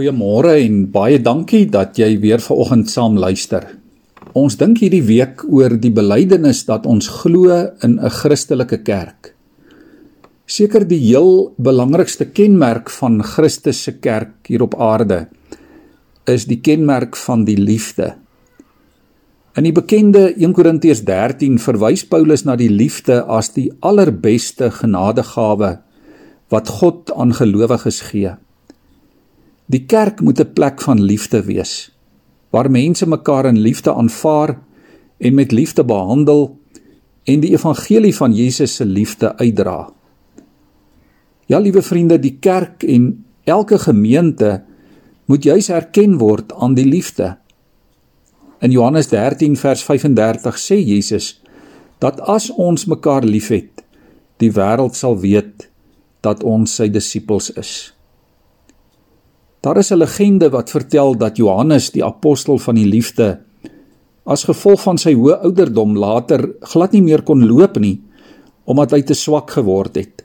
Goeiemôre en baie dankie dat jy weer vanoggend saam luister. Ons dink hierdie week oor die belydenis dat ons glo in 'n Christelike kerk. Seker die heel belangrikste kenmerk van Christus se kerk hier op aarde is die kenmerk van die liefde. In die bekende 1 Korintiërs 13 verwys Paulus na die liefde as die allerbeste genadegawe wat God aan gelowiges gee. Die kerk moet 'n plek van liefde wees waar mense mekaar in liefde aanvaar en met liefde behandel en die evangelie van Jesus se liefde uitdra. Ja, liewe vriende, die kerk en elke gemeente moet juis erken word aan die liefde. In Johannes 13 vers 35 sê Jesus dat as ons mekaar liefhet, die wêreld sal weet dat ons sy disippels is. Daar is 'n legende wat vertel dat Johannes die apostel van die liefde as gevolg van sy hoë ouderdom later glad nie meer kon loop nie omdat hy te swak geword het.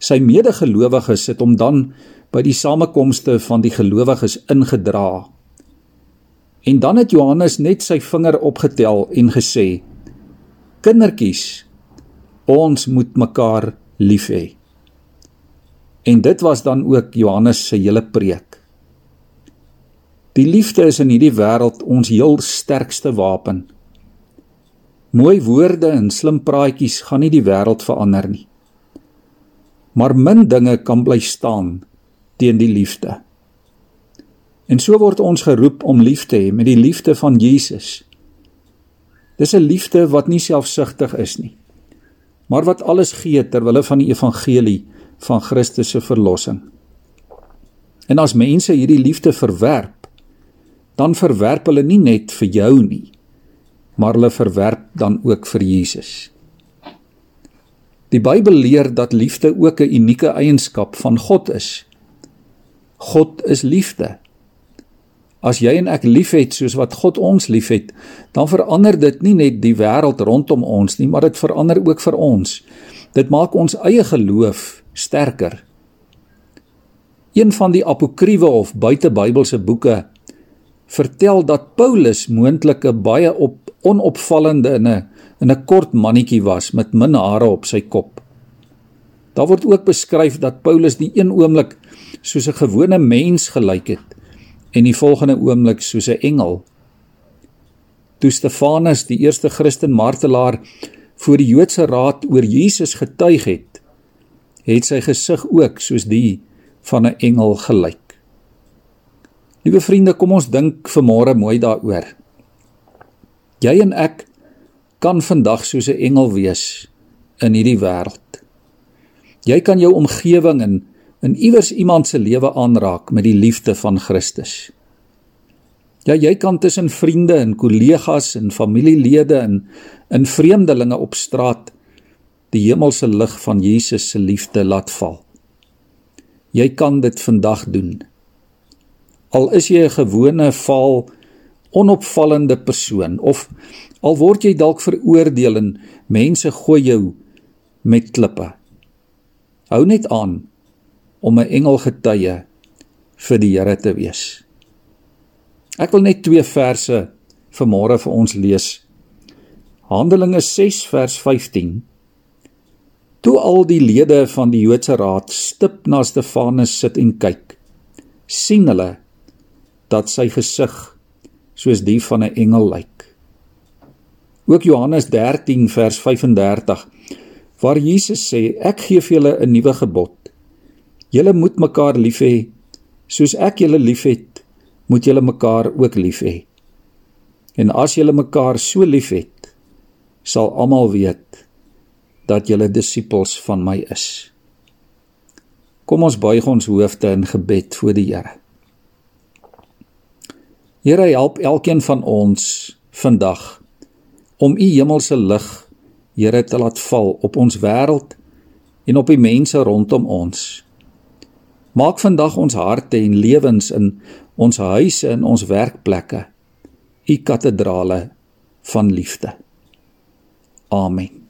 Sy medegelowiges het hom dan by die samekomste van die gelowiges ingedra. En dan het Johannes net sy vinger opgetel en gesê: "Kindertjies, ons moet mekaar lief hê." En dit was dan ook Johannes se hele preek. Die liefde is in hierdie wêreld ons heel sterkste wapen. Mooi woorde en slim praatjies gaan nie die wêreld verander nie. Maar min dinge kan bly staan teen die liefde. En so word ons geroep om lief te hê met die liefde van Jesus. Dis 'n liefde wat nie selfsugtig is nie, maar wat alles gee ter wille van die evangelie van Christus se verlossing. En as mense hierdie liefde verwerp, dan verwerp hulle nie net vir jou nie, maar hulle verwerp dan ook vir Jesus. Die Bybel leer dat liefde ook 'n unieke eienskap van God is. God is liefde. As jy en ek liefhet soos wat God ons liefhet, dan verander dit nie net die wêreld rondom ons nie, maar dit verander ook vir ons. Dit maak ons eie geloof sterker. Een van die apokriewe of buitebybelse boeke vertel dat Paulus moontlik 'n baie op onopvallende in 'n in 'n kort mannetjie was met min hare op sy kop. Daar word ook beskryf dat Paulus die een oomblik soos 'n gewone mens gelyk het en die volgende oomblik soos 'n engel. Toe Stefanus, die eerste Christen martelaar, voor die Joodse raad oor Jesus getuig het, het sy gesig ook soos die van 'n engel gelyk. Liewe vriende, kom ons dink vanmôre mooi daaroor. Jy en ek kan vandag soos 'n engel wees in hierdie wêreld. Jy kan jou omgewing en in iewers iemand se lewe aanraak met die liefde van Christus. Ja, jy kan tussen vriende en kollegas en familielede en in vreemdelinge op straat die hemelse lig van Jesus se liefde laat val. Jy kan dit vandag doen. Al is jy 'n gewone vaal onopvallende persoon of al word jy dalk veroordeel en mense gooi jou met klippe. Hou net aan om 'n engel getuie vir die Here te wees. Ek wil net twee verse vanmôre vir ons lees. Handelinge 6 vers 15 Toe al die lede van die Joodse raad stip na Stefanus sit en kyk, sien hulle dat sy gesig soos die van 'n engel lyk. Ook Johannes 13 vers 35 waar Jesus sê ek gee vir julle 'n nuwe gebod. Julle moet mekaar lief hê soos ek julle liefhet, moet julle mekaar ook lief hê. En as julle mekaar so liefhet, sal almal weet dat julle disippels van my is. Kom ons buig ons hoofde in gebed voor die Here. Here help elkeen van ons vandag om u hemelse lig Here te laat val op ons wêreld en op die mense rondom ons. Maak vandag ons harte en lewens in ons huise en ons werkplekke u kathedrale van liefde. Amen.